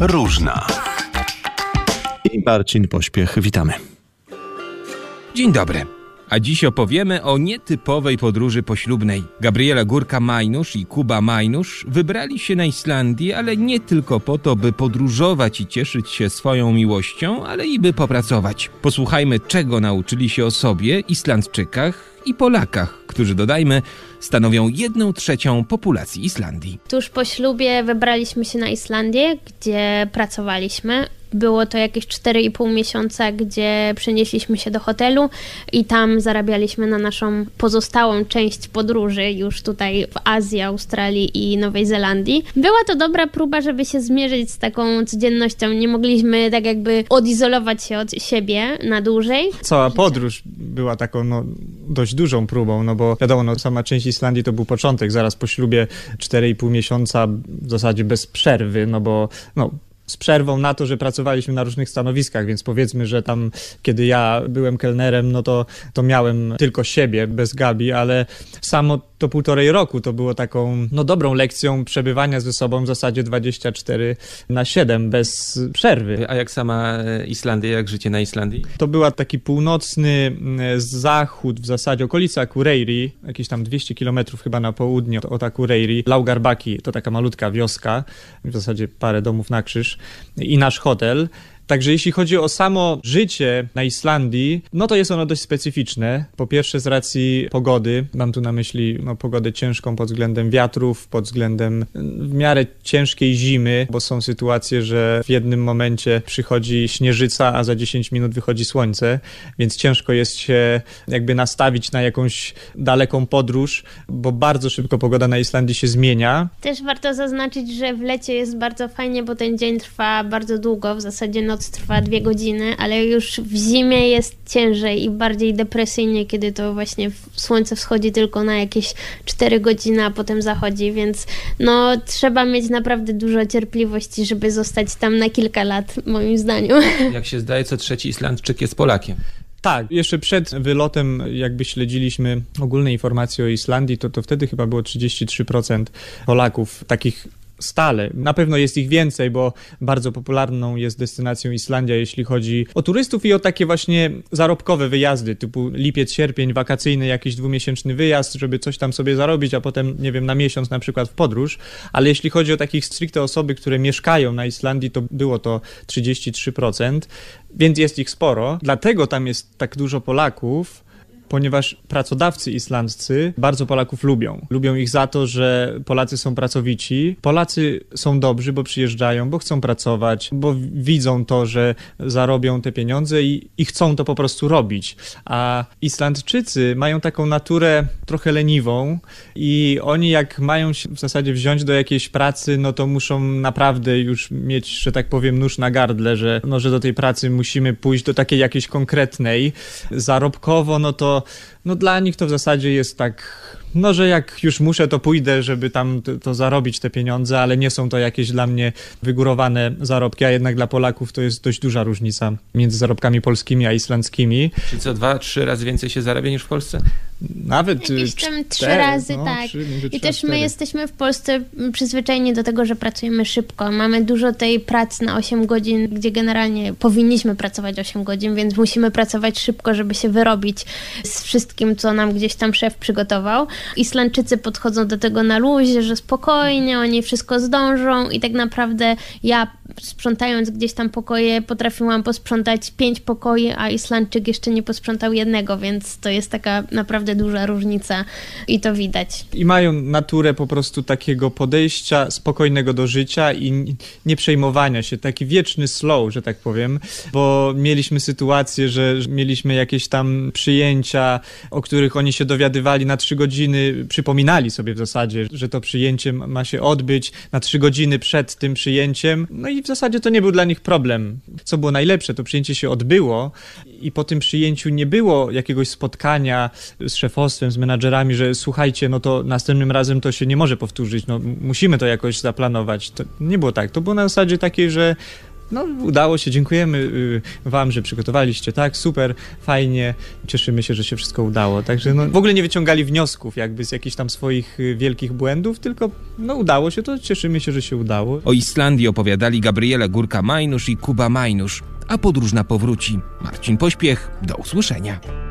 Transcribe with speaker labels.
Speaker 1: różna.
Speaker 2: I Marcin Pośpiech, witamy.
Speaker 3: Dzień dobry. A dziś opowiemy o nietypowej podróży poślubnej. Gabriela Górka-Majnusz i Kuba Majnusz wybrali się na Islandię, ale nie tylko po to, by podróżować i cieszyć się swoją miłością, ale i by popracować. Posłuchajmy, czego nauczyli się o sobie, Islandczykach i Polakach, którzy dodajmy, stanowią jedną trzecią populacji Islandii.
Speaker 4: Tuż po ślubie wybraliśmy się na Islandię, gdzie pracowaliśmy. Było to jakieś 4,5 miesiąca, gdzie przenieśliśmy się do hotelu i tam zarabialiśmy na naszą pozostałą część podróży, już tutaj w Azji, Australii i Nowej Zelandii. Była to dobra próba, żeby się zmierzyć z taką codziennością. Nie mogliśmy tak jakby odizolować się od siebie na dłużej.
Speaker 5: Cała podróż była taką no, dość dużą próbą, no bo wiadomo, no, sama część Islandii to był początek, zaraz po ślubie 4,5 miesiąca w zasadzie bez przerwy, no bo no, z przerwą na to, że pracowaliśmy na różnych stanowiskach, więc powiedzmy, że tam, kiedy ja byłem kelnerem, no to, to miałem tylko siebie, bez Gabi, ale samo to półtorej roku to było taką, no dobrą lekcją przebywania ze sobą w zasadzie 24 na 7, bez przerwy.
Speaker 3: A jak sama e, Islandia, jak życie na Islandii?
Speaker 5: To była taki północny mm, zachód, w zasadzie okolica Akureyri, jakieś tam 200 kilometrów chyba na południe od Akureyri. Laugarbaki to taka malutka wioska, w zasadzie parę domów na krzyż i nasz hotel. Także jeśli chodzi o samo życie na Islandii, no to jest ono dość specyficzne. Po pierwsze z racji pogody, mam tu na myśli no, pogodę ciężką pod względem wiatrów, pod względem w miarę ciężkiej zimy, bo są sytuacje, że w jednym momencie przychodzi śnieżyca, a za 10 minut wychodzi słońce, więc ciężko jest się jakby nastawić na jakąś daleką podróż, bo bardzo szybko pogoda na Islandii się zmienia.
Speaker 4: Też warto zaznaczyć, że w lecie jest bardzo fajnie, bo ten dzień trwa bardzo długo, w zasadzie noc trwa dwie godziny, ale już w zimie jest ciężej i bardziej depresyjnie, kiedy to właśnie słońce wschodzi tylko na jakieś 4 godziny, a potem zachodzi, więc no trzeba mieć naprawdę dużo cierpliwości, żeby zostać tam na kilka lat, moim zdaniem.
Speaker 3: Jak się zdaje, co trzeci Islandczyk jest Polakiem.
Speaker 5: Tak, jeszcze przed wylotem jakby śledziliśmy ogólne informacje o Islandii, to, to wtedy chyba było 33% Polaków, takich stale. Na pewno jest ich więcej, bo bardzo popularną jest destynacją Islandia, jeśli chodzi o turystów i o takie właśnie zarobkowe wyjazdy, typu lipiec, sierpień, wakacyjny, jakiś dwumiesięczny wyjazd, żeby coś tam sobie zarobić, a potem, nie wiem, na miesiąc na przykład w podróż. Ale jeśli chodzi o takich stricte osoby, które mieszkają na Islandii, to było to 33%, więc jest ich sporo. Dlatego tam jest tak dużo Polaków, ponieważ pracodawcy islandzcy bardzo Polaków lubią. Lubią ich za to, że Polacy są pracowici. Polacy są dobrzy, bo przyjeżdżają, bo chcą pracować, bo widzą to, że zarobią te pieniądze i, i chcą to po prostu robić. A Islandczycy mają taką naturę trochę leniwą i oni jak mają się w zasadzie wziąć do jakiejś pracy, no to muszą naprawdę już mieć, że tak powiem, nóż na gardle, że, no, że do tej pracy musimy pójść do takiej jakiejś konkretnej. Zarobkowo, no to no dla nich to w zasadzie jest tak no, że jak już muszę, to pójdę, żeby tam to, to, zarobić te pieniądze, ale nie są to jakieś dla mnie wygórowane zarobki, a jednak dla Polaków to jest dość duża różnica między zarobkami polskimi a islandzkimi.
Speaker 3: Czy co dwa, trzy razy więcej się zarabia niż w Polsce?
Speaker 5: Nawet
Speaker 4: Jakieś tam trzy razy, no, tak. Trzy, I też my jesteśmy w Polsce przyzwyczajeni do tego, że pracujemy szybko. Mamy dużo tej pracy na 8 godzin, gdzie generalnie powinniśmy pracować 8 godzin, więc musimy pracować szybko, żeby się wyrobić z wszystkim, co nam gdzieś tam szef przygotował. Islandczycy podchodzą do tego na luzie, że spokojnie, oni wszystko zdążą i tak naprawdę ja sprzątając gdzieś tam pokoje potrafiłam posprzątać pięć pokoi, a Islandczyk jeszcze nie posprzątał jednego, więc to jest taka naprawdę duża różnica i to widać.
Speaker 5: I mają naturę po prostu takiego podejścia spokojnego do życia i nie przejmowania się, taki wieczny slow, że tak powiem, bo mieliśmy sytuację, że mieliśmy jakieś tam przyjęcia, o których oni się dowiadywali na trzy godziny, przypominali sobie w zasadzie, że to przyjęcie ma się odbyć na trzy godziny przed tym przyjęciem, no i zasadzie to nie był dla nich problem. Co było najlepsze, to przyjęcie się odbyło i po tym przyjęciu nie było jakiegoś spotkania z szefostwem, z menadżerami, że słuchajcie, no to następnym razem to się nie może powtórzyć, no musimy to jakoś zaplanować. To nie było tak. To było na zasadzie takiej, że no udało się, dziękujemy y, wam, że przygotowaliście, tak, super, fajnie, cieszymy się, że się wszystko udało. Także no, w ogóle nie wyciągali wniosków jakby z jakichś tam swoich y, wielkich błędów, tylko no udało się to, cieszymy się, że się udało.
Speaker 3: O Islandii opowiadali Gabriela Górka-Majnusz i Kuba Majnusz, a podróżna powróci. Marcin Pośpiech, do usłyszenia.